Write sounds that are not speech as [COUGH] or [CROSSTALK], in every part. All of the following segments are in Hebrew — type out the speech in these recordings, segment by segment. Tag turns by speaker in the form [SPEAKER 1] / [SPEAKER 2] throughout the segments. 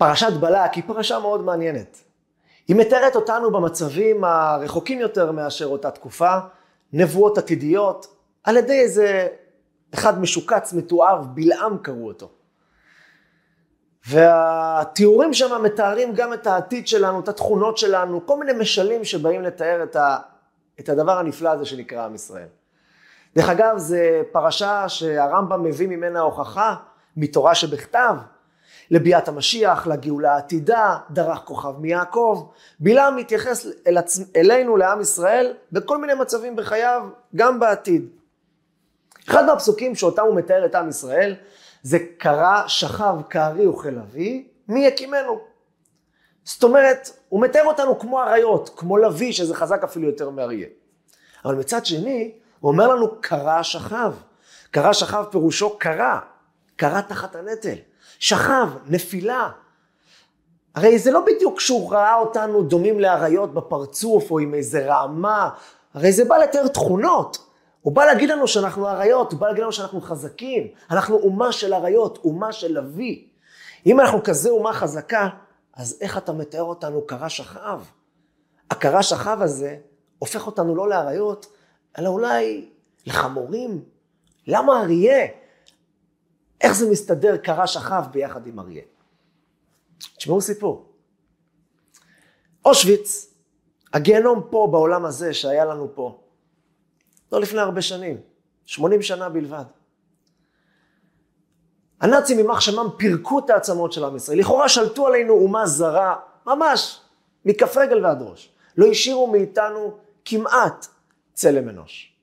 [SPEAKER 1] פרשת בלק היא פרשה מאוד מעניינת. היא מתארת אותנו במצבים הרחוקים יותר מאשר אותה תקופה, נבואות עתידיות, על ידי איזה אחד משוקץ, מתואר, בלעם קראו אותו. והתיאורים שם מתארים גם את העתיד שלנו, את התכונות שלנו, כל מיני משלים שבאים לתאר את, ה, את הדבר הנפלא הזה שנקרא עם ישראל. דרך אגב, זו פרשה שהרמב"ם מביא ממנה הוכחה מתורה שבכתב, לביאת המשיח, לגאולה העתידה, דרך כוכב מיעקב. בלעם מתייחס אל עצ... אלינו, לעם ישראל, בכל מיני מצבים בחייו, גם בעתיד. אחד מהפסוקים שאותם הוא מתאר את עם ישראל, זה קרא שכב כארי וכל אבי, מי יקימנו. זאת אומרת, הוא מתאר אותנו כמו אריות, כמו לוי, שזה חזק אפילו יותר מאריה. אבל מצד שני, הוא אומר לנו קרא שכב. קרא שכב פירושו קרא, קרא תחת הנטל. שכב, נפילה. הרי זה לא בדיוק שהוא ראה אותנו דומים לאריות בפרצוף או עם איזה רעמה, הרי זה בא לתאר תכונות. הוא בא להגיד לנו שאנחנו אריות, הוא בא להגיד לנו שאנחנו חזקים, אנחנו אומה של אריות, אומה של לוי. אם אנחנו כזה אומה חזקה, אז איך אתה מתאר אותנו קרא שכב? הקרא שכב הזה הופך אותנו לא לאריות, אלא אולי לחמורים. למה אריה? איך זה מסתדר קרא שכב ביחד עם אריה? תשמעו סיפור. אושוויץ, הגיהנום פה בעולם הזה שהיה לנו פה, לא לפני הרבה שנים, 80 שנה בלבד. הנאצים יימח שמם פירקו את העצמות של עם ישראל, לכאורה שלטו עלינו אומה זרה, ממש, מכף רגל ועד ראש. לא השאירו מאיתנו כמעט צלם אנוש.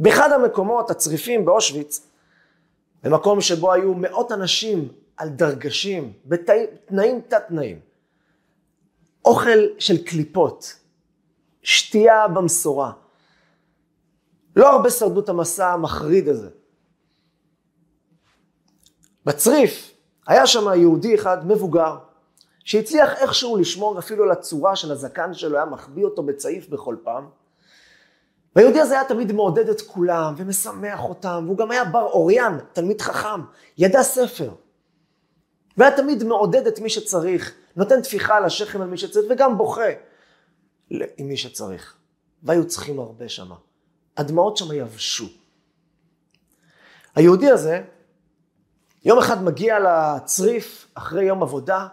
[SPEAKER 1] באחד המקומות הצריפים באושוויץ, במקום שבו היו מאות אנשים על דרגשים, בתנאים תת-תנאים, אוכל של קליפות, שתייה במשורה, לא הרבה שרדו את המסע המחריד הזה. בצריף היה שם יהודי אחד מבוגר, שהצליח איכשהו לשמור אפילו על הצורה של הזקן שלו, היה מחביא אותו בצעיף בכל פעם. והיהודי הזה היה תמיד מעודד את כולם ומשמח אותם, והוא גם היה בר אוריין, תלמיד חכם, ידע ספר. והיה תמיד מעודד את מי שצריך, נותן טפיחה על השכם על מי שצריך, וגם בוכה עם מי שצריך. והיו צריכים הרבה שמה. הדמעות שם יבשו. היהודי הזה, יום אחד מגיע לצריף אחרי יום עבודה,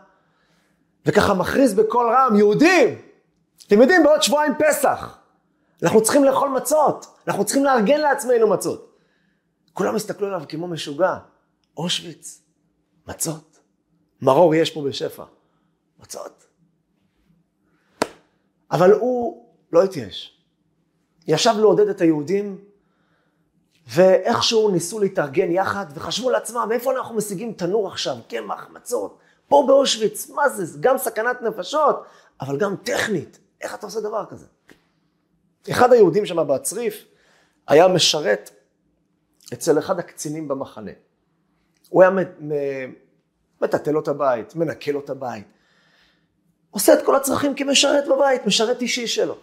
[SPEAKER 1] וככה מכריז בקול רם, יהודים, אתם יודעים, בעוד שבועיים פסח, אנחנו צריכים לאכול מצות, אנחנו צריכים לארגן לעצמנו מצות. כולם הסתכלו עליו כמו משוגע, אושוויץ, מצות, מרור יש פה בשפע, מצות. אבל הוא לא התייאש. ישב לעודד את היהודים, ואיכשהו ניסו להתארגן יחד, וחשבו לעצמם, מאיפה אנחנו משיגים תנור עכשיו, קמח, מצות, פה באושוויץ, מה זה, גם סכנת נפשות, אבל גם טכנית, איך אתה עושה דבר כזה? אחד היהודים שם בצריף היה משרת אצל אחד הקצינים במחנה. הוא היה מטטל לו את הבית, מנקה לו את הבית. עושה את כל הצרכים כמשרת בבית, משרת אישי שלו.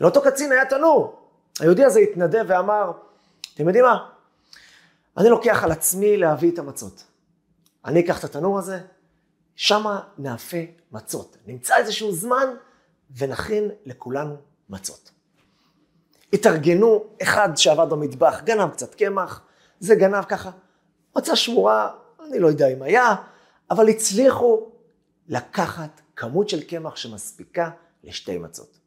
[SPEAKER 1] לאותו קצין היה תנור. היהודי הזה התנדב ואמר, אתם יודעים מה? אני לוקח על עצמי להביא את המצות. אני אקח את התנור הזה, שמה נאפה מצות. נמצא איזשהו זמן ונכין לכולנו מצות. התארגנו, אחד שעבד במטבח גנב קצת קמח, זה גנב ככה, מצה שמורה, אני לא יודע אם היה, אבל הצליחו לקחת כמות של קמח שמספיקה לשתי מצות.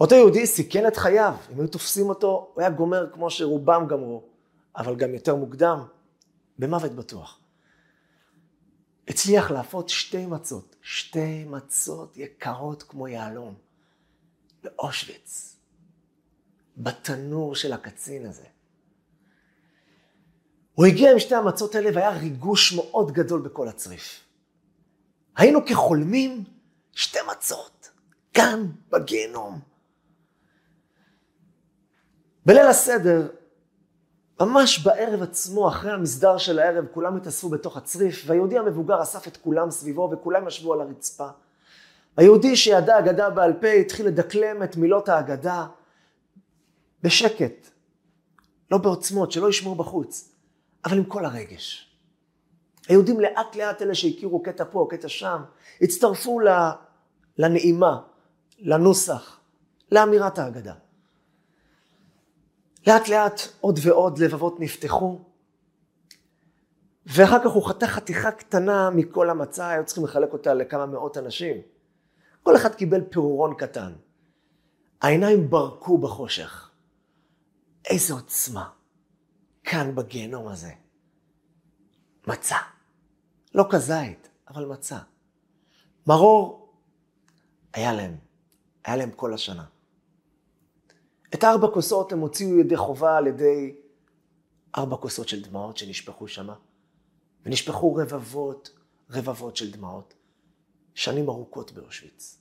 [SPEAKER 1] אותו יהודי סיכן את חייו, אם היו תופסים אותו, הוא היה גומר כמו שרובם גמרו, אבל גם יותר מוקדם, במוות בטוח. הצליח להפות שתי מצות, שתי מצות יקרות כמו יהלום, באושוויץ, בתנור של הקצין הזה. הוא הגיע עם שתי המצות האלה והיה ריגוש מאוד גדול בכל הצריף. היינו כחולמים שתי מצות, כאן בגיהנום. בליל הסדר, ממש בערב עצמו, אחרי המסדר של הערב, כולם התאספו בתוך הצריף, והיהודי המבוגר אסף את כולם סביבו, וכולם ישבו על הרצפה. היהודי שידע אגדה בעל פה התחיל לדקלם את מילות האגדה בשקט, לא בעוצמות, שלא ישמעו בחוץ, אבל עם כל הרגש. היהודים לאט לאט, אלה שהכירו קטע פה, קטע שם, הצטרפו לנעימה, לנוסח, לאמירת ההגדה. לאט לאט עוד ועוד לבבות נפתחו, ואחר כך הוא חתך חתיכה קטנה מכל המצה, היו צריכים לחלק אותה לכמה מאות אנשים. כל אחד קיבל פירורון קטן. העיניים ברקו בחושך. איזה עוצמה. כאן בגיהנום הזה. מצה. לא כזית, אבל מצה. מרור היה להם. היה להם כל השנה. את ארבע כוסות הם הוציאו ידי חובה על ידי ארבע כוסות של דמעות שנשפכו שמה. ונשפכו רבבות, רבבות של דמעות. שנים ארוכות באושוויץ.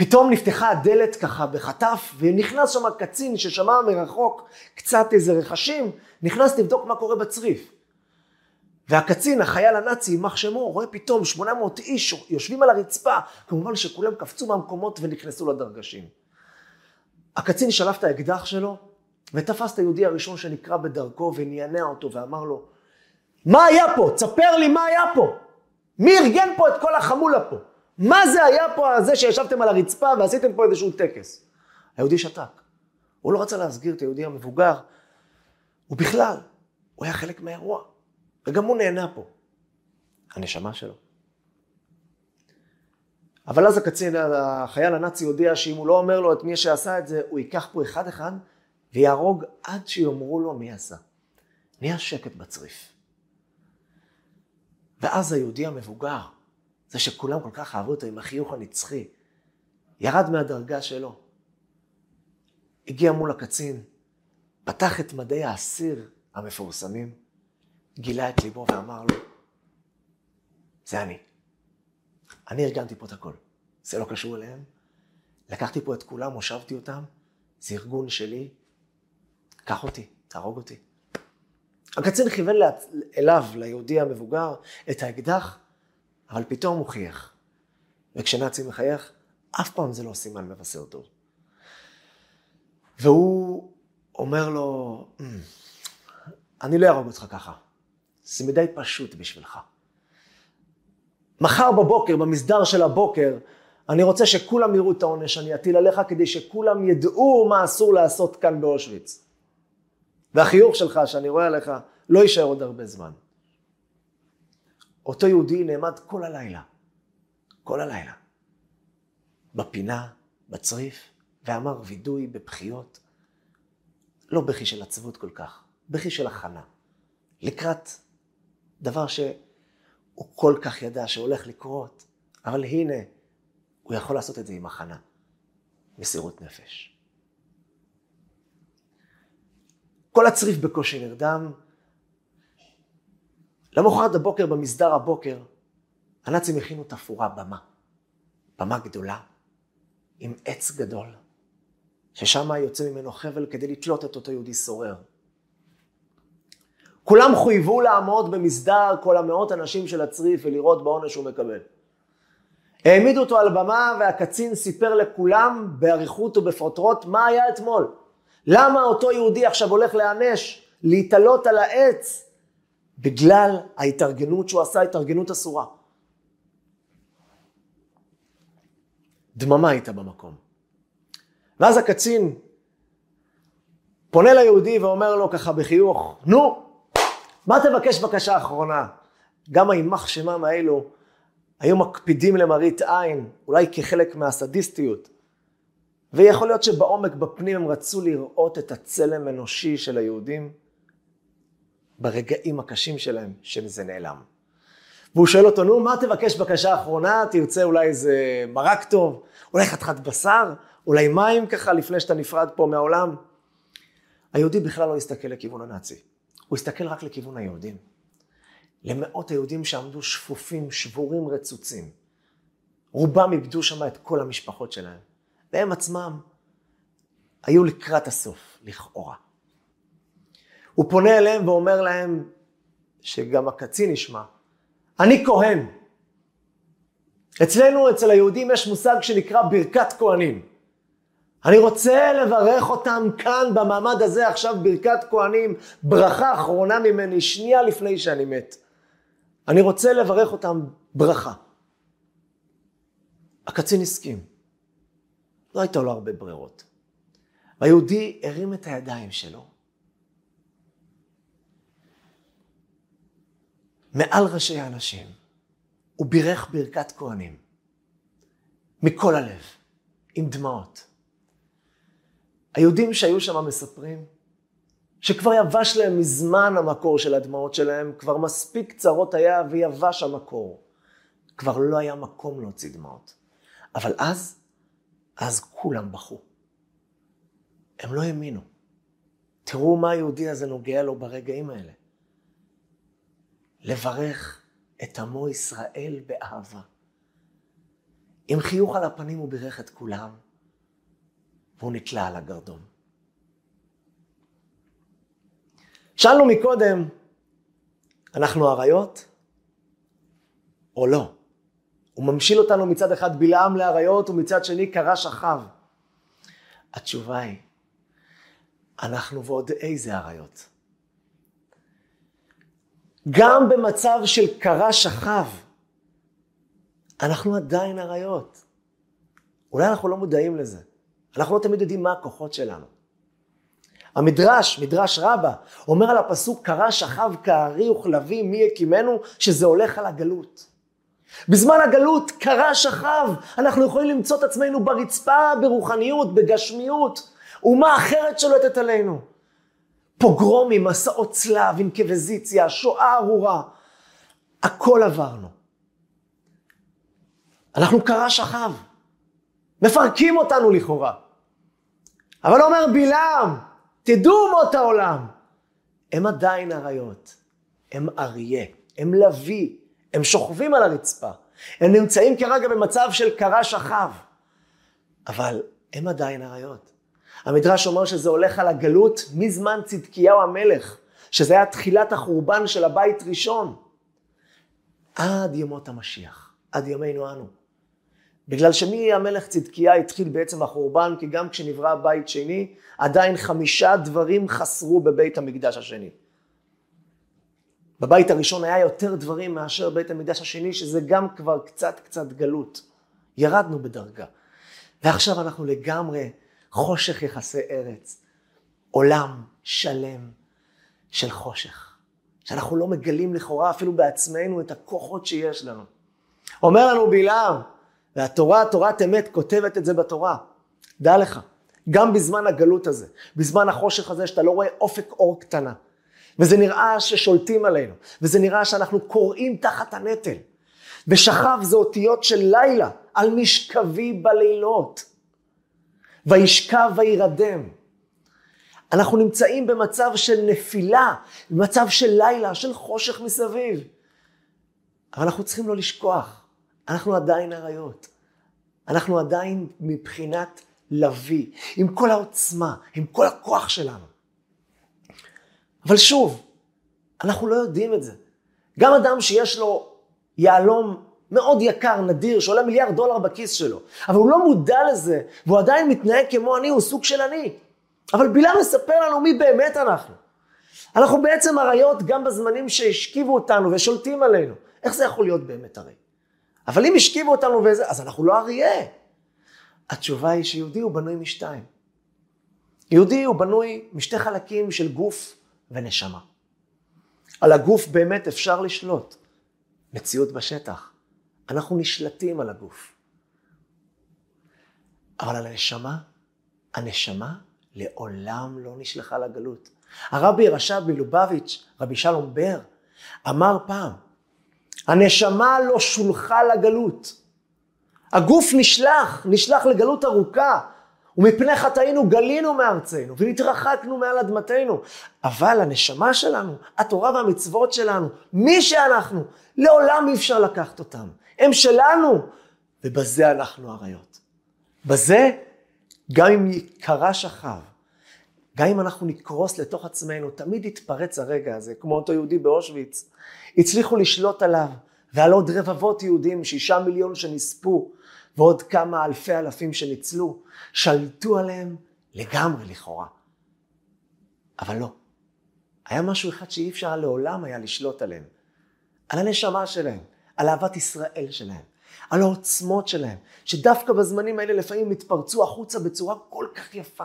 [SPEAKER 1] פתאום נפתחה הדלת ככה בחטף, ונכנס שם קצין ששמע מרחוק קצת איזה רכשים, נכנס לבדוק מה קורה בצריף. והקצין, החייל הנאצי, יימח שמו, רואה פתאום 800 איש יושבים על הרצפה, כמובן שכולם קפצו מהמקומות ונכנסו לדרגשים. הקצין שלף את האקדח שלו, ותפס את היהודי הראשון שנקרא בדרכו ונענע אותו ואמר לו, מה היה פה? תספר לי מה היה פה. מי ארגן פה את כל החמולה פה? מה זה היה פה הזה שישבתם על הרצפה ועשיתם פה איזשהו טקס? היהודי שתק. הוא לא רצה להסגיר את היהודי המבוגר. ובכלל, הוא היה חלק מהאירוע. וגם הוא נהנה פה. הנשמה שלו. אבל אז הקצין, החייל הנאצי הודיע שאם הוא לא אומר לו את מי שעשה את זה, הוא ייקח פה אחד אחד ויהרוג עד שיאמרו לו מי עשה. נהיה שקט בצריף. ואז היהודי המבוגר, זה שכולם כל כך אהבו אותו עם החיוך הנצחי, ירד מהדרגה שלו, הגיע מול הקצין, פתח את מדי האסיר המפורסמים, גילה את ליבו ואמר לו, זה אני. אני ארגנתי פה את הכל. זה לא קשור אליהם. לקחתי פה את כולם, הושבתי אותם, זה ארגון שלי, קח אותי, תהרוג אותי. הקצין כיוון אליו, ליהודי המבוגר, את האקדח, אבל פתאום הוא חייך. וכשנאצי מחייך, אף פעם זה לא סימן מבשר טוב. והוא אומר לו, אמ, אני לא אהרוג אותך ככה. זה מדי פשוט בשבילך. מחר בבוקר, במסדר של הבוקר, אני רוצה שכולם יראו את העונש שאני אטיל עליך, כדי שכולם ידעו מה אסור לעשות כאן באושוויץ. והחיוך שלך, שאני רואה עליך, לא יישאר עוד הרבה זמן. אותו יהודי נעמד כל הלילה, כל הלילה, בפינה, בצריף, ואמר וידוי בבכיות, לא בכי של עצבות כל כך, בכי של הכנה, לקראת דבר שהוא כל כך ידע שהולך לקרות, אבל הנה, הוא יכול לעשות את זה עם הכנה, מסירות נפש. כל הצריף בקושי נרדם. למחרת הבוקר, במסדר הבוקר, הנאצים הכינו תפאורה, במה. במה גדולה, עם עץ גדול, ששם יוצא ממנו חבל כדי לתלות את אותו יהודי סורר. כולם חויבו לעמוד במסדר כל המאות אנשים של הצריף ולראות בעונש שהוא מקבל. העמידו אותו על במה והקצין סיפר לכולם באריכות ובפרוטרוט מה היה אתמול. למה אותו יהודי עכשיו הולך להיענש, להתעלות על העץ, בגלל ההתארגנות שהוא עשה, התארגנות אסורה. דממה הייתה במקום. ואז הקצין פונה ליהודי ואומר לו ככה בחיוך, נו, מה תבקש בקשה אחרונה? גם הימח שמם האלו היו מקפידים למראית עין, אולי כחלק מהסדיסטיות. ויכול להיות שבעומק, בפנים, הם רצו לראות את הצלם אנושי של היהודים ברגעים הקשים שלהם, שזה נעלם. והוא שואל אותו, נו, מה תבקש בקשה אחרונה? תרצה אולי איזה מרק טוב? אולי חתיכת בשר? אולי מים ככה לפני שאתה נפרד פה מהעולם? היהודי בכלל לא הסתכל לכיוון הנאצי. הוא הסתכל רק לכיוון היהודים. למאות היהודים שעמדו שפופים, שבורים, רצוצים. רובם איבדו שם את כל המשפחות שלהם. והם עצמם היו לקראת הסוף, לכאורה. הוא פונה אליהם ואומר להם, שגם הקצין ישמע, אני כהן. אצלנו, אצל היהודים, יש מושג שנקרא ברכת כהנים. אני רוצה לברך אותם כאן במעמד הזה עכשיו ברכת כהנים, ברכה אחרונה ממני, שנייה לפני שאני מת. אני רוצה לברך אותם ברכה. הקצין הסכים. לא הייתה לו הרבה ברירות. והיהודי הרים את הידיים שלו. מעל ראשי האנשים. הוא בירך ברכת כהנים. מכל הלב. עם דמעות. היהודים שהיו שם מספרים שכבר יבש להם מזמן המקור של הדמעות שלהם, כבר מספיק קצרות היה ויבש המקור. כבר לא היה מקום להוציא דמעות. אבל אז, אז כולם בכו. הם לא האמינו. תראו מה היהודי הזה נוגע לו ברגעים האלה. לברך את עמו ישראל באהבה. עם חיוך על הפנים הוא בירך את כולם, והוא נתלה על הגרדום. שאלנו מקודם, אנחנו אריות או לא? הוא ממשיל אותנו מצד אחד בלעם לאריות ומצד שני קרש אחאב. התשובה היא, אנחנו ועוד איזה אריות. גם במצב של קרש אחאב, אנחנו עדיין אריות. אולי אנחנו לא מודעים לזה. אנחנו לא תמיד יודעים מה הכוחות שלנו. המדרש, מדרש רבה, אומר על הפסוק, קרא שכב כארי וכלבי מי יקימנו, שזה הולך על הגלות. בזמן הגלות קרא שכב, אנחנו יכולים למצוא את עצמנו ברצפה, ברוחניות, בגשמיות, אומה אחרת שולטת עלינו. פוגרומים, מסעות צלב, אינקוויזיציה, שואה ארורה, הכל עברנו. אנחנו קרא שכב, מפרקים אותנו לכאורה. אבל אומר בלעם, תדעו אומות העולם, הם עדיין אריות, הם אריה, הם לביא, הם שוכבים על הרצפה, הם נמצאים כרגע במצב של קרה שכב, אבל הם עדיין אריות. המדרש אומר שזה הולך על הגלות מזמן צדקיהו המלך, שזה היה תחילת החורבן של הבית ראשון, עד ימות המשיח, עד ימינו אנו. בגלל שמי המלך צדקיה התחיל בעצם החורבן, כי גם כשנברא בית שני, עדיין חמישה דברים חסרו בבית המקדש השני. בבית הראשון היה יותר דברים מאשר בית המקדש השני, שזה גם כבר קצת קצת גלות. ירדנו בדרגה. ועכשיו אנחנו לגמרי חושך יחסי ארץ. עולם שלם של חושך. שאנחנו לא מגלים לכאורה אפילו בעצמנו את הכוחות שיש לנו. אומר לנו בלעם, והתורה, תורת אמת, כותבת את זה בתורה. דע לך, גם בזמן הגלות הזה, בזמן החושך הזה, שאתה לא רואה אופק אור קטנה, וזה נראה ששולטים עלינו, וזה נראה שאנחנו קוראים תחת הנטל. ושכב זה אותיות של לילה, על משכבי בלילות. וישכב וירדם. אנחנו נמצאים במצב של נפילה, במצב של לילה, של חושך מסביב. אבל אנחנו צריכים לא לשכוח, אנחנו עדיין אריות. אנחנו עדיין מבחינת לביא, עם כל העוצמה, עם כל הכוח שלנו. אבל שוב, אנחנו לא יודעים את זה. גם אדם שיש לו יהלום מאוד יקר, נדיר, שעולה מיליארד דולר בכיס שלו, אבל הוא לא מודע לזה, והוא עדיין מתנהג כמו אני, הוא סוג של אני. אבל בלעם מספר לנו מי באמת אנחנו. אנחנו בעצם אריות גם בזמנים שהשכיבו אותנו ושולטים עלינו. איך זה יכול להיות באמת הרי? אבל אם השכיבו אותנו וזה, אז אנחנו לא אריה. התשובה היא שיהודי הוא בנוי משתיים. יהודי הוא בנוי משתי חלקים של גוף ונשמה. על הגוף באמת אפשר לשלוט. מציאות בשטח. אנחנו נשלטים על הגוף. אבל על הנשמה, הנשמה לעולם לא נשלחה לגלות. הרבי רש"ב מלובביץ', רבי שלום בר, אמר פעם, הנשמה לא שולחה לגלות. הגוף נשלח, נשלח לגלות ארוכה, ומפני חטאינו גלינו מארצנו, ונתרחקנו מעל אדמתנו. אבל הנשמה שלנו, התורה והמצוות שלנו, מי שאנחנו, לעולם אי אפשר לקחת אותם. הם שלנו, ובזה אנחנו אריות. בזה, גם אם יקרה שכב, גם אם אנחנו נקרוס לתוך עצמנו, תמיד יתפרץ הרגע הזה, כמו אותו יהודי באושוויץ. הצליחו לשלוט עליו, ועל עוד רבבות יהודים, שישה מיליון שנספו, ועוד כמה אלפי אלפים שניצלו, שלטו עליהם לגמרי לכאורה. אבל לא. היה משהו אחד שאי אפשר לעולם היה לשלוט עליהם. על הנשמה שלהם, על אהבת ישראל שלהם, על העוצמות שלהם, שדווקא בזמנים האלה לפעמים התפרצו החוצה בצורה כל כך יפה.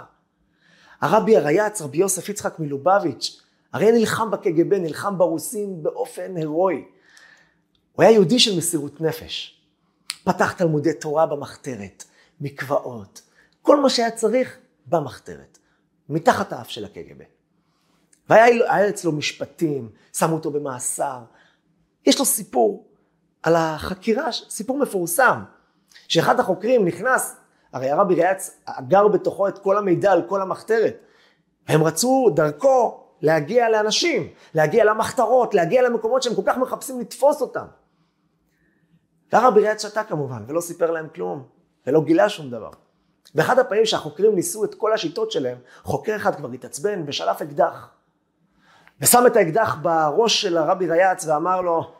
[SPEAKER 1] הרבי הרייץ, רבי יוסף יצחק מלובביץ', הרי נלחם בקג"ב, נלחם ברוסים באופן הירואי. הוא היה יהודי של מסירות נפש. פתח תלמודי תורה במחתרת, מקוואות, כל מה שהיה צריך במחתרת, מתחת האף של הקג"ב. והיה אצלו משפטים, שמו אותו במאסר. יש לו סיפור על החקירה, סיפור מפורסם, שאחד החוקרים נכנס, הרי הרבי ריאץ אגר בתוכו את כל המידע על כל המחתרת, והם רצו דרכו להגיע לאנשים, להגיע למחתרות, להגיע למקומות שהם כל כך מחפשים לתפוס אותם. והרבי ריאץ שתה כמובן, ולא סיפר להם כלום, ולא גילה שום דבר. באחד הפעמים שהחוקרים ניסו את כל השיטות שלהם, חוקר אחד כבר התעצבן ושלף אקדח. ושם את האקדח בראש של הרבי ריאץ ואמר לו,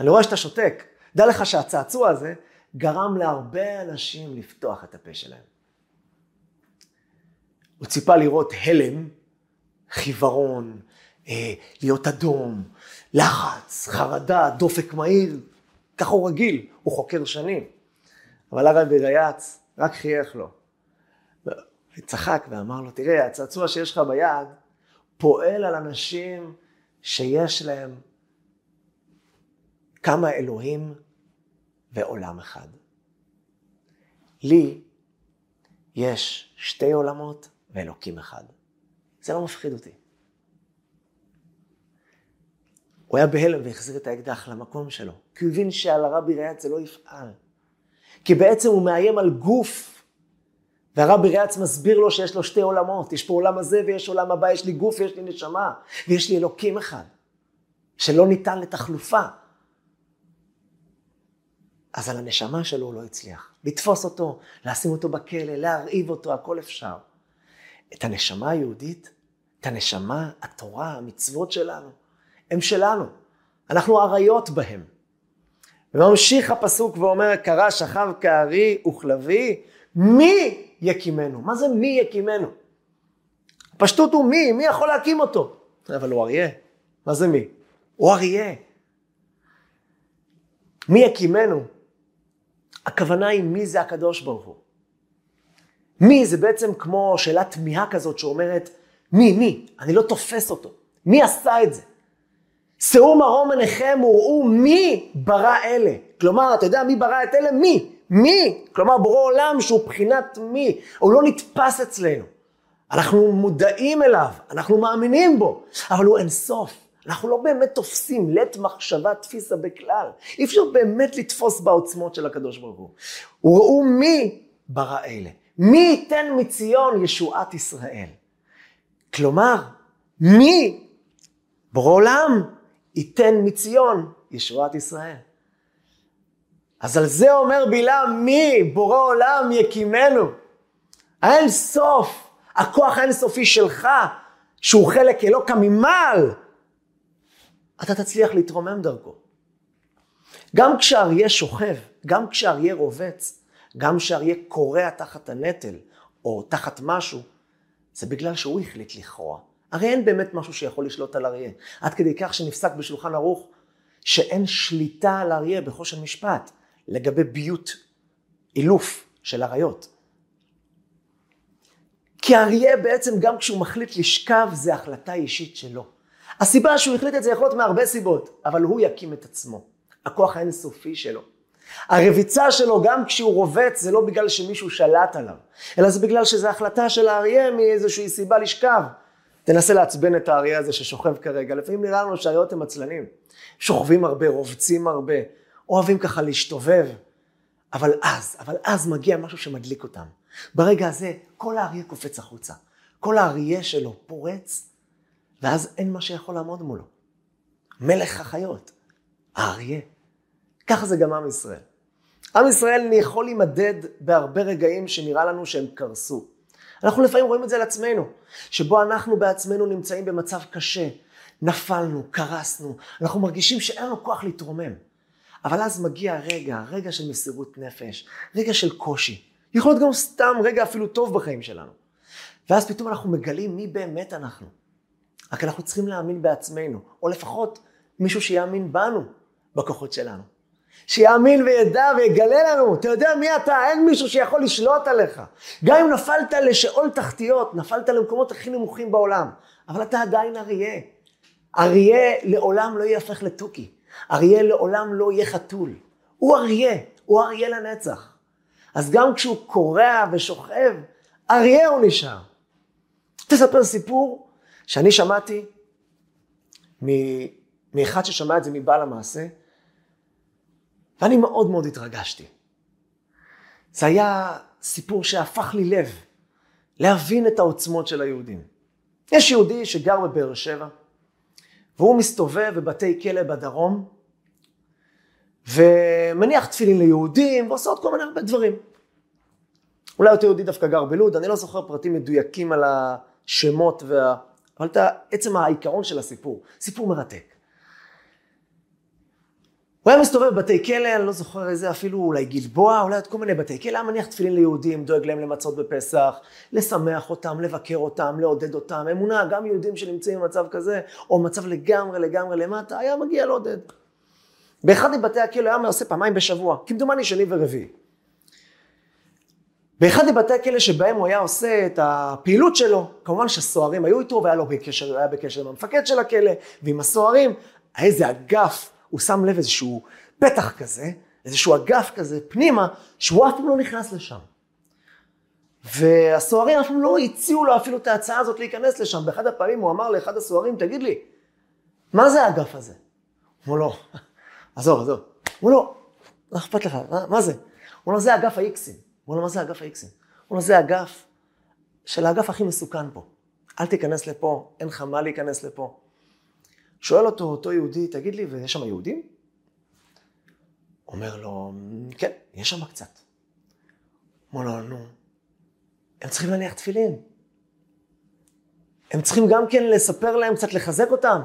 [SPEAKER 1] אני רואה שאתה שותק, דע לך שהצעצוע הזה גרם להרבה אנשים לפתוח את הפה שלהם. הוא ציפה לראות הלם, חיוורון, אה, להיות אדום, לחץ, חרדה, דופק מהיר, ככה הוא רגיל, הוא חוקר שנים. אבל הרבי ריאץ רק חייך לו. וצחק ואמר לו, תראה, הצעצוע שיש לך ביד פועל על אנשים שיש להם כמה אלוהים ועולם אחד. לי יש שתי עולמות ואלוקים אחד. זה לא מפחיד אותי. הוא היה בהלם והחזיר את האקדח למקום שלו, כי הוא הבין שעל הרבי ריאץ זה לא יפעל. כי בעצם הוא מאיים על גוף, והרבי ריאץ מסביר לו שיש לו שתי עולמות, יש פה עולם הזה ויש עולם הבא, יש לי גוף ויש לי נשמה, ויש לי אלוקים אחד, שלא ניתן לתחלופה. אז על הנשמה שלו הוא לא הצליח. לתפוס אותו, לשים אותו בכלא, להרעיב אותו, הכל אפשר. את הנשמה היהודית, את הנשמה, התורה, המצוות שלנו, הם שלנו. אנחנו אריות בהם. וממשיך הפסוק ואומר, קרא שכב כארי וכלבי, מי יקימנו? מה זה מי יקימנו? פשטות הוא מי, מי יכול להקים אותו? אבל הוא אריה. מה זה מי? הוא אריה. מי יקימנו? הכוונה היא מי זה הקדוש ברוך הוא. מי זה בעצם כמו שאלת תמיהה כזאת שאומרת, מי, מי? אני לא תופס אותו. מי עשה את זה? שאו מרום עיניכם וראו מי ברא אלה. כלומר, אתה יודע מי ברא את אלה? מי? מי? כלומר, בורא עולם שהוא בחינת מי. הוא לא נתפס אצלנו. אנחנו מודעים אליו, אנחנו מאמינים בו, אבל הוא אינסוף. אנחנו לא באמת תופסים לית מחשבה תפיסה בכלל. אי אפשר באמת לתפוס בעוצמות של הקדוש ברוך הוא. וראו מי ברא אלה. מי ייתן מציון ישועת ישראל? כלומר, מי, בורא עולם, ייתן מציון ישועת ישראל. אז על זה אומר בלעם, מי, בורא עולם, יקימנו. האין סוף, הכוח האינסופי שלך, שהוא חלק אלוקא ממעל, אתה תצליח להתרומם דרכו. גם כשאריה שוכב, גם כשאריה רובץ, גם כשאריה כורע תחת הנטל, או תחת משהו, זה בגלל שהוא החליט לכרוע. הרי אין באמת משהו שיכול לשלוט על אריה. עד כדי כך שנפסק בשולחן ערוך שאין שליטה על אריה בחושן משפט לגבי ביות, אילוף של אריות. כי אריה בעצם גם כשהוא מחליט לשכב זה החלטה אישית שלו. הסיבה שהוא החליט את זה יכול להיות מהרבה סיבות, אבל הוא יקים את עצמו. הכוח האינסופי שלו. הרביצה שלו גם כשהוא רובץ זה לא בגלל שמישהו שלט עליו, אלא זה בגלל שזו החלטה של האריה מאיזושהי סיבה לשכב. תנסה לעצבן את האריה הזה ששוכב כרגע, לפעמים נראה לנו שהאריות הם עצלנים. שוכבים הרבה, רובצים הרבה, אוהבים ככה להשתובב. אבל אז, אבל אז מגיע משהו שמדליק אותם. ברגע הזה כל האריה קופץ החוצה. כל האריה שלו פורץ ואז אין מה שיכול לעמוד מולו. מלך החיות, האריה. ככה זה גם עם ישראל. עם ישראל יכול להימדד בהרבה רגעים שנראה לנו שהם קרסו. אנחנו לפעמים רואים את זה על עצמנו, שבו אנחנו בעצמנו נמצאים במצב קשה, נפלנו, קרסנו, אנחנו מרגישים שאין לנו כוח להתרומם. אבל אז מגיע רגע, רגע של מסירות נפש, רגע של קושי. יכול להיות גם סתם רגע אפילו טוב בחיים שלנו. ואז פתאום אנחנו מגלים מי באמת אנחנו. רק אנחנו צריכים להאמין בעצמנו, או לפחות מישהו שיאמין בנו, בכוחות שלנו. שיאמין וידע ויגלה לנו, אתה יודע מי אתה, אין מישהו שיכול לשלוט עליך. גם אם נפלת לשאול תחתיות, נפלת למקומות הכי נמוכים בעולם, אבל אתה עדיין אריה. אריה לעולם לא יהפך לתוכי. אריה לעולם לא יהיה חתול. הוא אריה, הוא אריה לנצח. אז גם כשהוא קורע ושוכב, אריה הוא נשאר. תספר סיפור שאני שמעתי מאחד ששמע את זה מבעל המעשה, ואני מאוד מאוד התרגשתי. זה היה סיפור שהפך לי לב, להבין את העוצמות של היהודים. יש יהודי שגר בבאר שבע, והוא מסתובב בבתי כלא בדרום, ומניח תפילין ליהודים, ועושה עוד כל מיני הרבה דברים. אולי אותו יהודי דווקא גר בלוד, אני לא זוכר פרטים מדויקים על השמות, וה... אבל את עצם העיקרון של הסיפור, סיפור מרתק. הוא היה מסתובב בבתי כלא, אני לא זוכר איזה, אפילו אולי גלבוע, אולי עוד כל מיני בתי כלא, היה מניח תפילין ליהודים, דואג להם למצות בפסח, לשמח אותם, לבקר אותם, לעודד אותם, אמונה, גם יהודים שנמצאים במצב כזה, או מצב לגמרי לגמרי למטה, היה מגיע לעודד. באחד מבתי הכלא היה עושה פעמיים בשבוע, כמדומני שני ורביעי. באחד מבתי הכלא שבהם הוא היה עושה את הפעילות שלו, כמובן שהסוהרים היו איתו והיה לו בקשר, היה בקשר עם המפקד של הכלא ועם הסוהרים, איזה אגף הוא שם לב איזשהו פתח כזה, איזשהו אגף כזה פנימה, שהוא אף פעם לא נכנס לשם. והסוהרים אף פעם לא הציעו לו אפילו את ההצעה הזאת להיכנס לשם. באחד הפעמים הוא אמר לאחד הסוהרים, תגיד לי, מה זה האגף הזה? הוא לו, עזוב, עזוב. הוא לא, מה אכפת לך, מה, זה? הוא אומר, זה אגף האיקסים. אומר, מה זה אגף האיקסים? הוא אומר, זה אגף של האגף הכי מסוכן פה. אל תיכנס לפה, אין לך מה להיכנס לפה. שואל אותו אותו יהודי, תגיד לי, ויש שם יהודים? אומר לו, כן, יש שם קצת. אומר לו, נו, הם צריכים להניח תפילין. הם צריכים גם כן לספר להם, קצת לחזק אותם.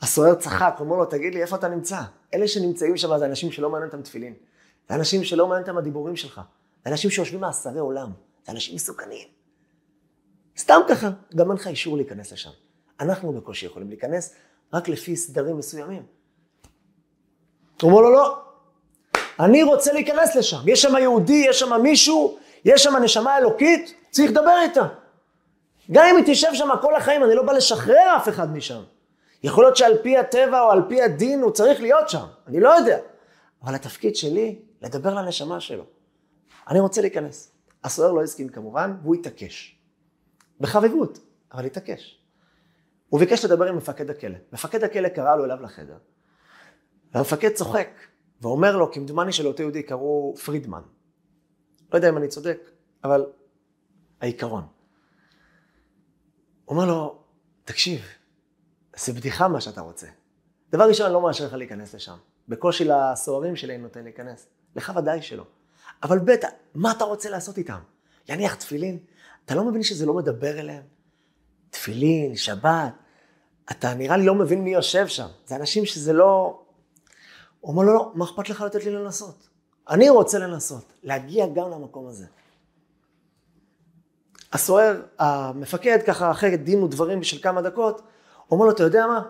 [SPEAKER 1] הסוהר צחק, אומר לו, תגיד לי, איפה אתה נמצא? אלה שנמצאים שם זה אנשים שלא מעניין אותם תפילין. זה אנשים שלא מעניין אותם הדיבורים שלך. אנשים שיושבים מאסרי עולם. זה אנשים מסוכנים. סתם ככה, גם אין לך אישור להיכנס לשם. אנחנו בקושי יכולים להיכנס, רק לפי סדרים מסוימים. הוא אומר לו, לא, אני רוצה להיכנס לשם. יש שם יהודי, יש שם מישהו, יש שם נשמה אלוקית, צריך לדבר איתה. גם אם היא תשב שם כל החיים, אני לא בא לשחרר אף אחד משם. יכול להיות שעל פי הטבע או על פי הדין הוא צריך להיות שם, אני לא יודע. אבל התפקיד שלי, לדבר לנשמה שלו. אני רוצה להיכנס. הסוהר לא הסכים כמובן, והוא התעקש. בחביבות, אבל התעקש. הוא ביקש לדבר עם מפקד הכלא. מפקד הכלא קרא לו אליו לחדר, והמפקד צוחק, ואומר לו, כמדומני שלאותו יהודי קראו פרידמן. לא יודע אם אני צודק, אבל העיקרון. אומר לו, תקשיב, זה בדיחה מה שאתה רוצה. דבר ראשון, אני לא מאשר לך להיכנס לשם. בקושי לסוהרים שלי נותן להיכנס. לך ודאי שלא. אבל ב', מה אתה רוצה לעשות איתם? להניח תפילין? אתה לא מבין שזה לא מדבר אליהם? תפילין, שבת. אתה נראה לי לא מבין מי יושב שם. זה אנשים שזה לא... הוא אומר לו, לא, מה אכפת לך לתת לי לנסות? אני רוצה לנסות, להגיע גם למקום הזה. הסוהר, המפקד, ככה אחרי דין ודברים של כמה דקות, אומר לו, אתה יודע מה?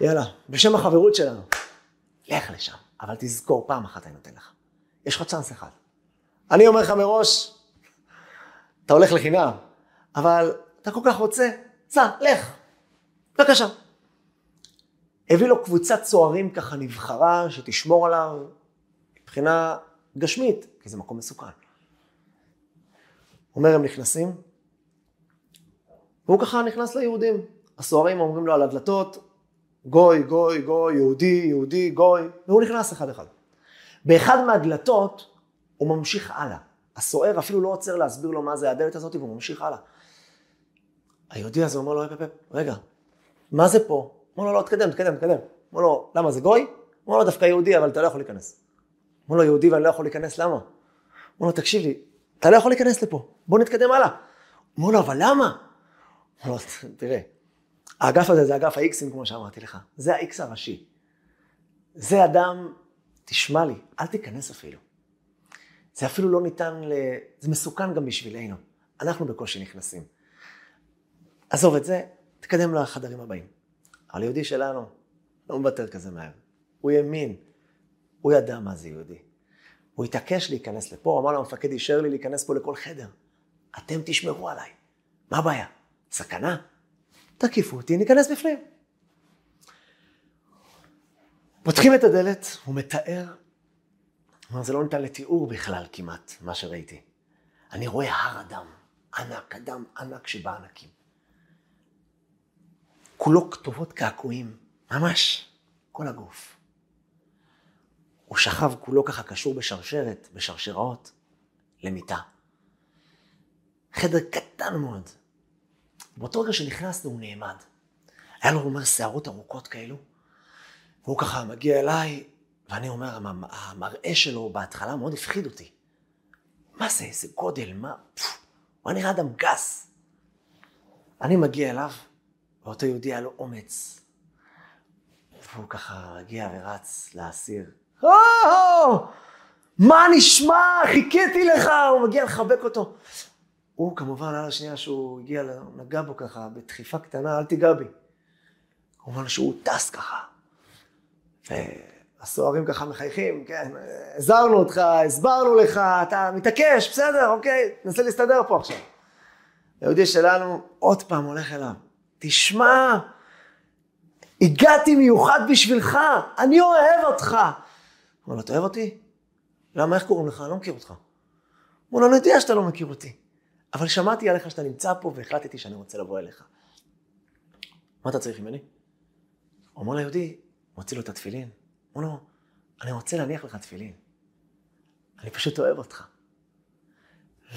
[SPEAKER 1] יאללה, בשם החברות שלנו, לך לשם, אבל תזכור, פעם אחת אני נותן לך. יש לך צ'אנס אחד. אני אומר לך מראש, אתה הולך לחינם, אבל אתה כל כך רוצה, סע, לך, בבקשה. הביא לו קבוצת צוערים ככה נבחרה, שתשמור עליו מבחינה גשמית, כי זה מקום מסוכן. אומר, הם נכנסים, והוא ככה נכנס ליהודים. הסוהרים אומרים לו על הדלתות, גוי, גוי, גוי, יהודי, יהודי, גוי, והוא נכנס אחד אחד. באחד מהדלתות הוא ממשיך הלאה. הסוהר אפילו לא עוצר להסביר לו מה זה הדלת הזאת, והוא ממשיך הלאה. היהודי הזה אומר לו, רגע, מה זה פה? אומר לו, לא, תקדם, תקדם, תקדם. אומר לו, למה, זה גוי? אומר לו, דווקא יהודי, אבל אתה לא יכול להיכנס. אומר לו, יהודי ואני לא יכול להיכנס, למה? אומר לו, תקשיב לי, אתה לא יכול להיכנס לפה, בוא נתקדם הלאה. אומר לו, אבל למה? אומר לו, תראה, האגף הזה זה אגף ה-Xים, כמו שאמרתי לך. זה ה-X הראשי. זה אדם, תשמע לי, אל תיכנס אפילו. זה אפילו לא ניתן ל... זה מסוכן גם בשבילנו. אנחנו בקושי נכנסים. עזוב את זה, תקדם לחדרים הבאים. אבל יהודי שלנו לא מוותר כזה מהר. הוא האמין, הוא ידע מה זה יהודי. הוא התעקש להיכנס לפה, אמר למפקד, אישר לי להיכנס פה לכל חדר. אתם תשמרו עליי. מה הבעיה? סכנה? תקיפו אותי, ניכנס בפנים. פותחים את הדלת, הוא מתאר, אומר, זה לא ניתן לתיאור בכלל כמעט, מה שראיתי. אני רואה הר אדם, ענק, אדם ענק שבענקים. כולו כתובות קעקועים, ממש, כל הגוף. הוא שכב כולו ככה קשור בשרשרת, בשרשראות, למיטה. חדר קטן מאוד. באותו רגע שנכנסנו הוא נעמד. היה לו, הוא אומר, שערות ארוכות כאלו, והוא ככה מגיע אליי, ואני אומר, המראה שלו בהתחלה מאוד הפחיד אותי. מה זה, איזה גודל, מה, פפו, הוא נראה אדם גס. אני מגיע אליו, ואותו יהודי היה לו אומץ. והוא ככה מגיע ורץ לאסיר. מה נשמע? חיכיתי לך! הוא מגיע לחבק אותו. הוא כמובן, על השנייה שהוא הגיע, נגע בו ככה, בדחיפה קטנה, אל תיגע בי. כמובן שהוא טס ככה. והסוהרים ככה מחייכים, כן, עזרנו אותך, הסברנו לך, אתה מתעקש, בסדר, אוקיי, ננסה להסתדר פה עכשיו. היהודי שלנו עוד פעם הולך אליו. תשמע, הגעתי מיוחד בשבילך, אני אוהב אותך. הוא אומר לו, אתה אוהב אותי? למה, איך קוראים לך? אני לא מכיר אותך. הוא אומר לו, אני יודע שאתה לא מכיר אותי, אבל שמעתי עליך שאתה נמצא פה והחלטתי שאני רוצה לבוא אליך. מה אתה צריך ממני? הוא אומר ליהודי, מוציא לו את התפילין. אומר לו, אני רוצה להניח לך תפילין. אני פשוט אוהב אותך.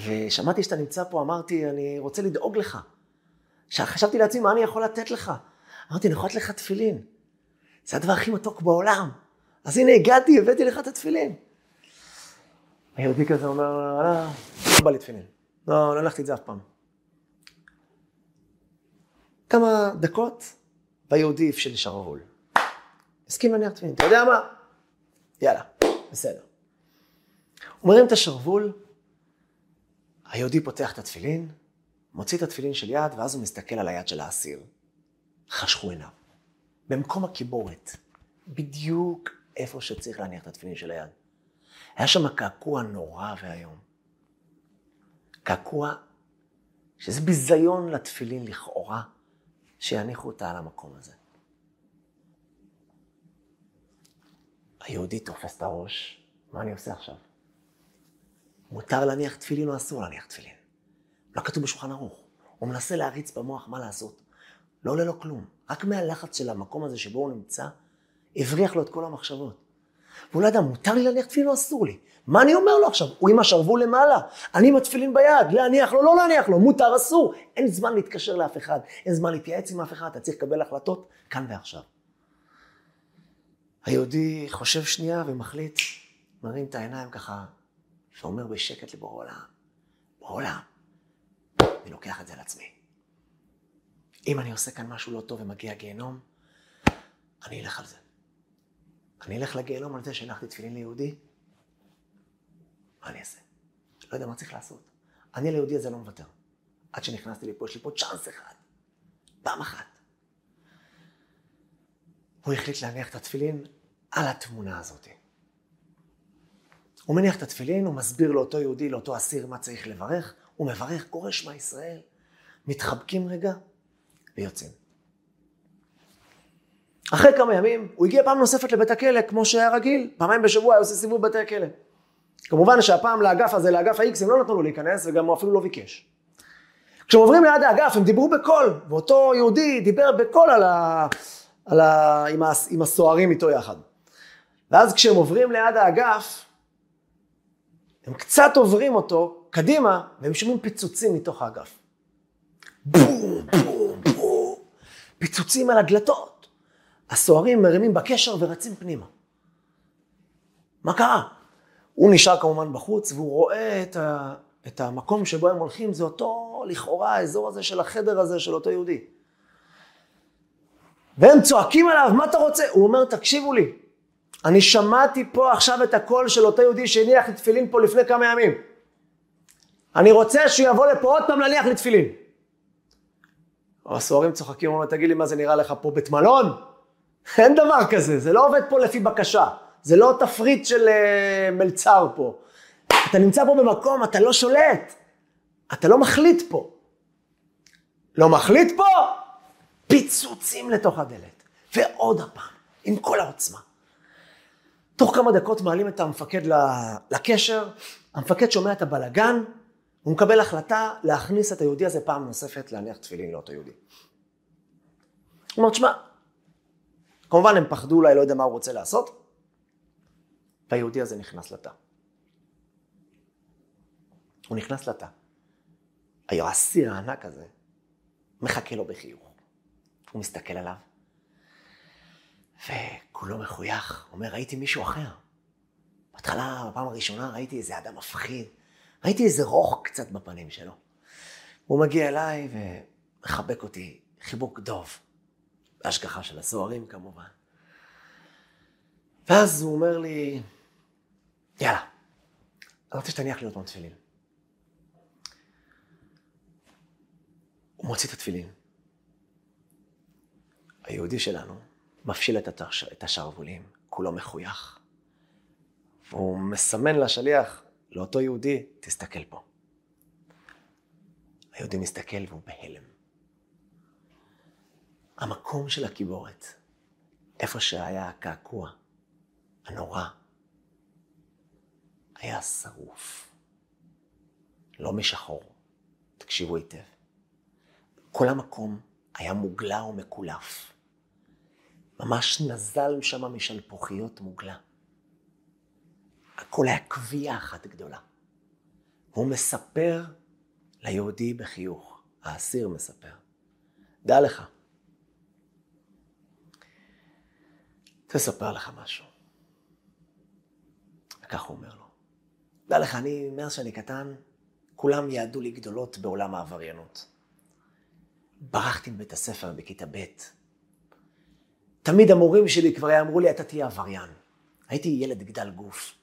[SPEAKER 1] ושמעתי שאתה נמצא פה, אמרתי, אני רוצה לדאוג לך. חשבתי לעצמי, מה אני יכול לתת לך? אמרתי, אני יכול לתת לך תפילין. זה הדבר הכי מתוק בעולם. אז הנה הגעתי, הבאתי לך את התפילין. היהודי כזה אומר, לא, לא בא לי תפילין. לא, לא הלכתי את זה אף פעם. כמה דקות, והיהודי הפשיל שרוול. הסכים להניח תפילין. אתה יודע מה? יאללה, בסדר. הוא מרים את השרוול, היהודי פותח את התפילין, מוציא את התפילין של יד, ואז הוא מסתכל על היד של האסיר. חשכו עיניו. במקום הקיבורת, בדיוק איפה שצריך להניח את התפילין של היד. היה שם קעקוע נורא ואיום. קעקוע שזה ביזיון לתפילין לכאורה, שיניחו אותה על המקום הזה. היהודי תופס את הראש, מה אני עושה עכשיו? מותר להניח תפילין או אסור להניח תפילין? לא כתוב בשולחן ערוך. הוא מנסה להריץ במוח מה לעשות. לא עולה לו כלום. רק מהלחץ של המקום הזה שבו הוא נמצא, הבריח לו את כל המחשבות. והוא לא ידע, מותר לי להניח תפילין או אסור לי? מה אני אומר לו עכשיו? הוא עם השרוול למעלה, אני עם התפילין ביד, להניח לו, לא להניח לו, מותר, אסור. אין זמן להתקשר לאף אחד, אין זמן להתייעץ עם אף אחד, אתה צריך לקבל החלטות כאן ועכשיו. היהודי חושב שנייה ומחליט, מרים את העיניים ככה, ואומר בשקט לבורא עולם, בורא עולם, אני לוקח את זה על עצמי. אם אני עושה כאן משהו לא טוב ומגיע גיהנום, אני אלך על זה. אני אלך לגיהנום על זה שהנחתי תפילין ליהודי, מה אני אעשה? לא יודע מה צריך לעשות. אני ליהודי הזה לא מוותר. עד שנכנסתי לפה, יש לי פה צ'אנס אחד. פעם אחת. הוא החליט להניח את התפילין על התמונה הזאת. הוא מניח את התפילין, הוא מסביר לאותו יהודי, לאותו אסיר, מה צריך לברך, הוא מברך, קורא שמע ישראל, מתחבקים רגע ויוצאים. אחרי כמה ימים, הוא הגיע פעם נוספת לבית הכלא, כמו שהיה רגיל, פעמיים בשבוע היה עושה סיבוב בבתי הכלא. כמובן שהפעם לאגף הזה, לאגף ה-X, הם לא נתנו לו להיכנס, וגם הוא אפילו לא ביקש. כשהם עוברים ליד האגף, הם דיברו בקול, ואותו יהודי דיבר בקול על ה... ה... עם, ה... עם הסוהרים איתו יחד. ואז כשהם עוברים ליד האגף, הם קצת עוברים אותו קדימה, והם שומעים פיצוצים מתוך האגף. בום, בום, בום, פיצוצים על הדלתות. הסוהרים מרימים בקשר ורצים פנימה. מה קרה? הוא נשאר כמובן בחוץ, והוא רואה את, ה, את המקום שבו הם הולכים, זה אותו, לכאורה, האזור הזה של החדר הזה של אותו יהודי. והם צועקים עליו, מה אתה רוצה? הוא אומר, תקשיבו לי, אני שמעתי פה עכשיו את הקול של אותו יהודי שהניח לי תפילין פה לפני כמה ימים. אני רוצה שהוא יבוא לפה עוד פעם להניח לי תפילין. הסוהרים צוחקים, אומרים, תגיד לי, מה זה נראה לך פה בית מלון? [LAUGHS] אין דבר כזה, זה לא עובד פה לפי בקשה. זה לא תפריט של uh, מלצר פה. אתה נמצא פה במקום, אתה לא שולט. אתה לא מחליט פה. לא מחליט פה, פיצוצים לתוך הדלת. ועוד הפעם, עם כל העוצמה. תוך כמה דקות מעלים את המפקד לקשר, המפקד שומע את הבלגן, הוא מקבל החלטה להכניס את היהודי הזה פעם נוספת להניח תפילין לאותו יהודי. הוא אומר, תשמע, כמובן הם פחדו אולי, לא יודע מה הוא רוצה לעשות, והיהודי הזה נכנס לתא. הוא נכנס לתא. האסיר הענק הזה מחכה לו בחיוך. הוא מסתכל עליו, וכולו מחוייך, אומר, ראיתי מישהו אחר. בהתחלה, בפעם הראשונה, ראיתי איזה אדם מפחיד, ראיתי איזה רוך קצת בפנים שלו. הוא מגיע אליי ומחבק אותי חיבוק דוב, בהשגחה של הסוהרים כמובן. ואז הוא אומר לי, יאללה, אני רוצה שתניח לי פעם תפילין. הוא מוציא את התפילין. היהודי שלנו מפשיל את, התש... את השרוולים, כולו מחוייך. והוא מסמן לשליח, לאותו יהודי, תסתכל פה. היהודי מסתכל והוא בהלם. המקום של הקיבורת, איפה שהיה הקעקוע הנורא, היה שרוף. לא משחור. תקשיבו היטב. כל המקום היה מוגלה ומקולף. ממש נזל שם משלפוחיות מוגלה. הכל היה קביעה אחת גדולה. הוא מספר ליהודי בחיוך, האסיר מספר. דע לך, תספר לך משהו. וכך הוא אומר לו. דע לך, אני, מאז שאני קטן, כולם יעדו לי גדולות בעולם העבריינות. ברחתי מבית הספר בכיתה ב'. תמיד המורים שלי כבר אמרו לי, אתה תהיה עבריין. הייתי ילד גדל גוף,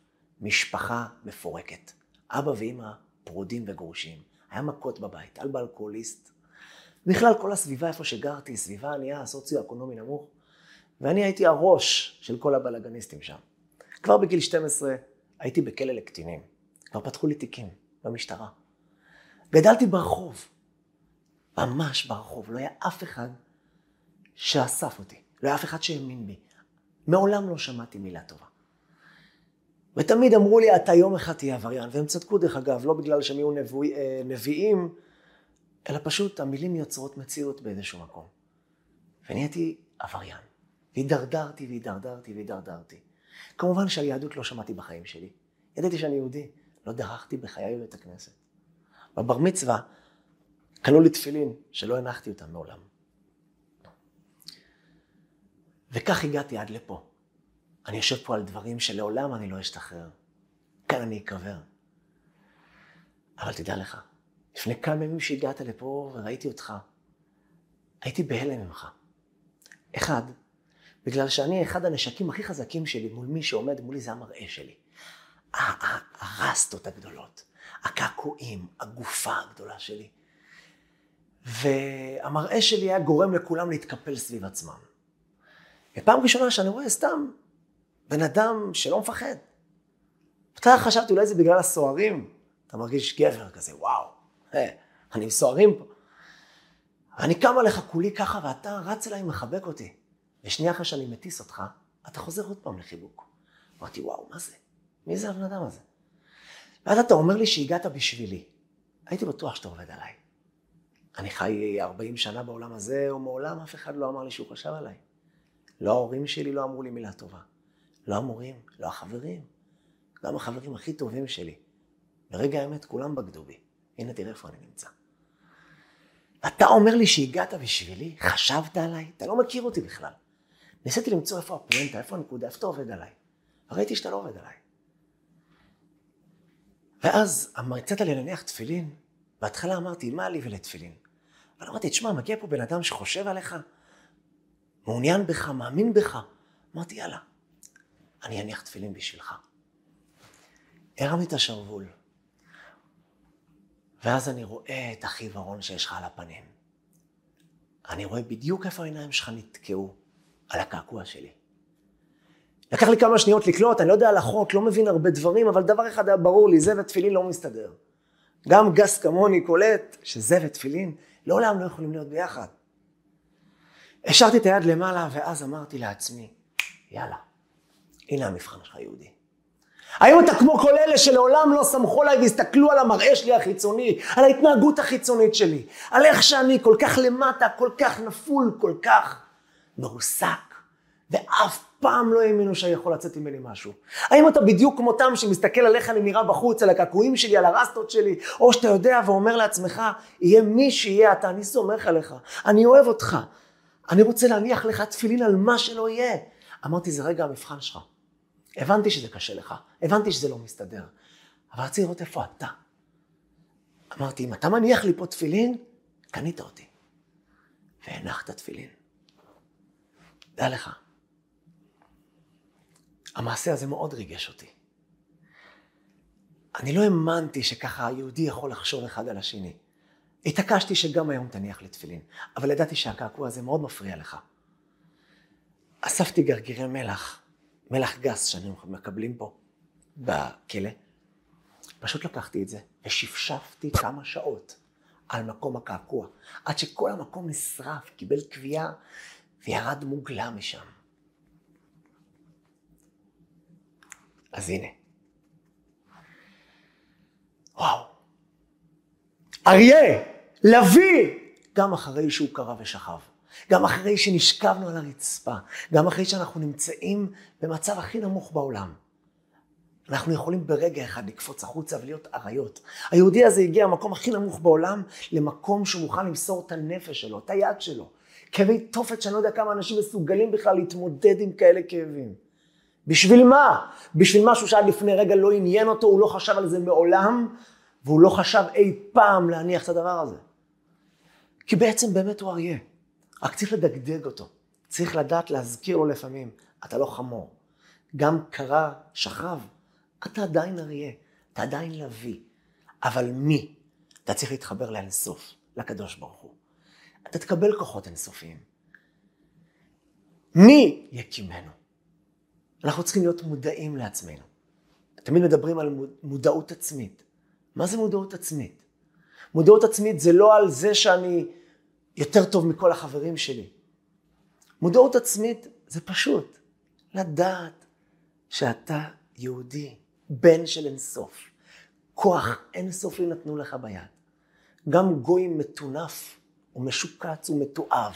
[SPEAKER 1] משפחה מפורקת. אבא ואימא פרודים וגרושים. היה מכות בבית, אבא אלכוהוליסט. בכלל, כל הסביבה איפה שגרתי, סביבה ענייה, סוציו-אקונומי נמוך. ואני הייתי הראש של כל הבלאגניסטים שם. כבר בגיל 12 הייתי בכלא לקטינים. כבר פתחו לי תיקים במשטרה. גדלתי ברחוב, ממש ברחוב, לא היה אף אחד שאסף אותי, לא היה אף אחד שהאמין בי. מעולם לא שמעתי מילה טובה. ותמיד אמרו לי, אתה יום אחד תהיה עבריין, והם צדקו דרך אגב, לא בגלל שהם היו נבוא, אה, נביאים, אלא פשוט המילים יוצרות מציאות באיזשהו מקום. ונהייתי עבריין. והידרדרתי והידרדרתי והידרדרתי. כמובן שעל יהדות לא שמעתי בחיים שלי. ידעתי שאני יהודי, לא דרכתי בחיי בבית הכנסת. בבר מצווה קנו לי תפילין שלא הנחתי אותם מעולם. וכך הגעתי עד לפה. אני יושב פה על דברים שלעולם אני לא אשתחרר. כאן אני אקבר. אבל תדע לך, לפני כמה ימים שהגעת לפה וראיתי אותך, הייתי בהלם ממך. אחד, בגלל שאני אחד הנשקים הכי חזקים שלי מול מי שעומד מולי זה המראה שלי. הרסטות הגדולות, הקעקועים, הגופה הגדולה שלי. והמראה שלי היה גורם לכולם להתקפל סביב עצמם. ופעם ראשונה שאני רואה סתם בן אדם שלא מפחד. בהתחלה חשבתי אולי זה בגלל הסוהרים, אתה מרגיש גבר כזה, וואו, hey, אני עם סוהרים פה. אני קם עליך כולי ככה ואתה רץ אליי ומחבק אותי. ושנייה אחרי שאני מטיס אותך, אתה חוזר עוד פעם לחיבוק. אמרתי, וואו, מה זה? מי זה הבן אדם הזה? ואז אתה אומר לי שהגעת בשבילי. הייתי בטוח שאתה עובד עליי. אני חי 40 שנה בעולם הזה, ומעולם אף אחד לא אמר לי שהוא חשב עליי. לא ההורים שלי לא אמרו לי מילה טובה. לא המורים, לא החברים. גם החברים הכי טובים שלי. ברגע האמת כולם בגדו בי. הנה תראה איפה אני נמצא. אתה אומר לי שהגעת בשבילי? חשבת עליי? אתה לא מכיר אותי בכלל. ניסיתי למצוא איפה הפואנטה, איפה הנקודה, איפה אתה עובד עליי. ראיתי שאתה לא עובד עליי. ואז הצעת לי להניח תפילין, בהתחלה אמרתי, מה לי ולתפילין? אבל אמרתי, תשמע, מגיע פה בן אדם שחושב עליך, מעוניין בך, מאמין בך. אמרתי, יאללה, אני אניח תפילין בשבילך. הרמתי את השרוול, ואז אני רואה את החיוורון שיש לך על הפנים. אני רואה בדיוק איפה העיניים שלך נתקעו על הקעקוע שלי. לקח לי כמה שניות לקלוט, אני לא יודע הלכות, לא מבין הרבה דברים, אבל דבר אחד היה ברור לי, זה ותפילין לא מסתדר. גם גס כמוני קולט שזה ותפילין לעולם לא יכולים להיות ביחד. השארתי את היד למעלה, ואז אמרתי לעצמי, יאללה, הנה המבחן שלך יהודי. האם אתה כמו כל אלה שלעולם לא סמכו עליי והסתכלו על המראה שלי החיצוני, על ההתנהגות החיצונית שלי, על איך שאני כל כך למטה, כל כך נפול, כל כך מרוסק, ואף פעם לא האמינו שיכול לצאת ממני משהו. האם אתה בדיוק כמותם שמסתכל על איך אני נראה בחוץ, על הקעקועים שלי, על הרסטות שלי, או שאתה יודע ואומר לעצמך, יהיה מי שיהיה אתה, אני סומך עליך, אני אוהב אותך, אני רוצה להניח לך תפילין על מה שלא יהיה. אמרתי, זה רגע המבחן שלך. הבנתי שזה קשה לך, הבנתי שזה לא מסתדר, אבל רציתי לראות איפה אתה. אמרתי, אם אתה מניח לי פה תפילין, קנית אותי. והנחת תפילין. דע לך, המעשה הזה מאוד ריגש אותי. אני לא האמנתי שככה היהודי יכול לחשוב אחד על השני. התעקשתי שגם היום תניח לי תפילין, אבל ידעתי שהקעקוע הזה מאוד מפריע לך. אספתי גרגירי מלח, מלח גס שאני מקבלים פה בכלא. פשוט לקחתי את זה ושפשפתי כמה שעות על מקום הקעקוע, עד שכל המקום נשרף, קיבל קביעה וירד מוגלה משם. אז הנה. וואו. אריה, לביא, גם אחרי שהוא קרא ושכב. גם אחרי שנשכבנו על הרצפה, גם אחרי שאנחנו נמצאים במצב הכי נמוך בעולם. אנחנו יכולים ברגע אחד לקפוץ החוצה ולהיות אריות. היהודי הזה הגיע למקום הכי נמוך בעולם, למקום שהוא מוכן למסור את הנפש שלו, את היד שלו. כאבי תופת שאני לא יודע כמה אנשים מסוגלים בכלל להתמודד עם כאלה כאבים. בשביל מה? בשביל משהו שעד לפני רגע לא עניין אותו, הוא לא חשב על זה מעולם, והוא לא חשב אי פעם להניח את הדבר הזה. כי בעצם באמת הוא אריה. רק צריך לדגדג אותו. צריך לדעת להזכיר לו לפעמים, אתה לא חמור. גם קרה, שכב, אתה עדיין אריה, אתה עדיין לביא. אבל מי? אתה צריך להתחבר לאינסוף, לקדוש ברוך הוא. אתה תקבל כוחות אינסופיים. מי יקימנו? אנחנו צריכים להיות מודעים לעצמנו. תמיד מדברים על מודעות עצמית. מה זה מודעות עצמית? מודעות עצמית זה לא על זה שאני יותר טוב מכל החברים שלי. מודעות עצמית זה פשוט לדעת שאתה יהודי, בן של אינסוף. כוח אינסופי נתנו לך ביד. גם גוי מטונף ומשוקץ ומתועב,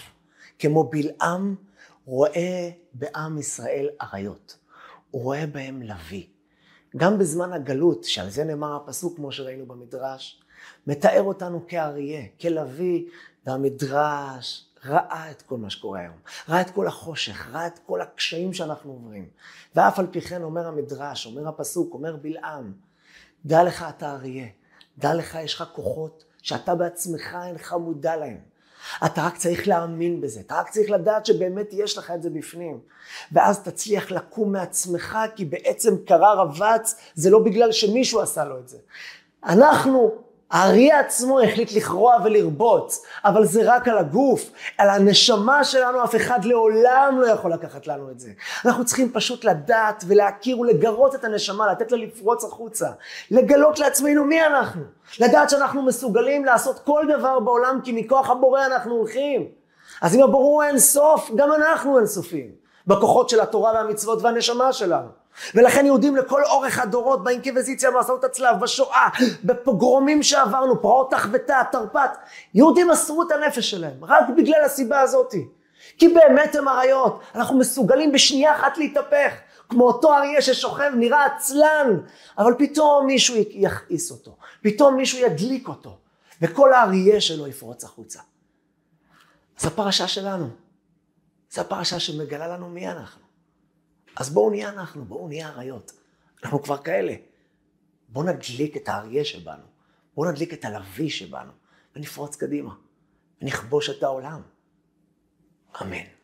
[SPEAKER 1] כמו בלעם, רואה בעם ישראל אריות. הוא רואה בהם לביא. גם בזמן הגלות, שעל זה נאמר הפסוק, כמו שראינו במדרש, מתאר אותנו כאריה, כלביא, והמדרש ראה את כל מה שקורה היום, ראה את כל החושך, ראה את כל הקשיים שאנחנו עוברים. ואף על פי כן אומר המדרש, אומר הפסוק, אומר בלעם, דע לך אתה אריה, דע לך יש לך כוחות שאתה בעצמך אינך מודע להם. אתה רק צריך להאמין בזה, אתה רק צריך לדעת שבאמת יש לך את זה בפנים. ואז תצליח לקום מעצמך, כי בעצם קרה רבץ, זה לא בגלל שמישהו עשה לו את זה. אנחנו האריה עצמו החליט לכרוע ולרבוץ, אבל זה רק על הגוף, על הנשמה שלנו אף אחד לעולם לא יכול לקחת לנו את זה. אנחנו צריכים פשוט לדעת ולהכיר ולגרות את הנשמה, לתת לה לפרוץ החוצה, לגלות לעצמנו מי אנחנו, לדעת שאנחנו מסוגלים לעשות כל דבר בעולם כי מכוח הבורא אנחנו הולכים. אז אם הברור הוא אין סוף, גם אנחנו אין סופים, בכוחות של התורה והמצוות והנשמה שלנו. ולכן יהודים לכל אורך הדורות באינקוויזיציה, במסעות הצלב, בשואה, בפוגרומים שעברנו, פרעות תחבטה, תרפ"ט, יהודים מסרו את הנפש שלהם, רק בגלל הסיבה הזאתי. כי באמת הם אריות, אנחנו מסוגלים בשנייה אחת להתהפך, כמו אותו אריה ששוכב נראה עצלן, אבל פתאום מישהו יכעיס אותו, פתאום מישהו ידליק אותו, וכל האריה שלו יפרוץ החוצה. זו הפרשה שלנו, זו הפרשה שמגלה לנו מי אנחנו. אז בואו נהיה אנחנו, בואו נהיה אריות. אנחנו כבר כאלה. בואו נדליק את האריה שבנו, בואו נדליק את הלוי שבנו, ונפרוץ קדימה, ונכבוש את העולם. אמן.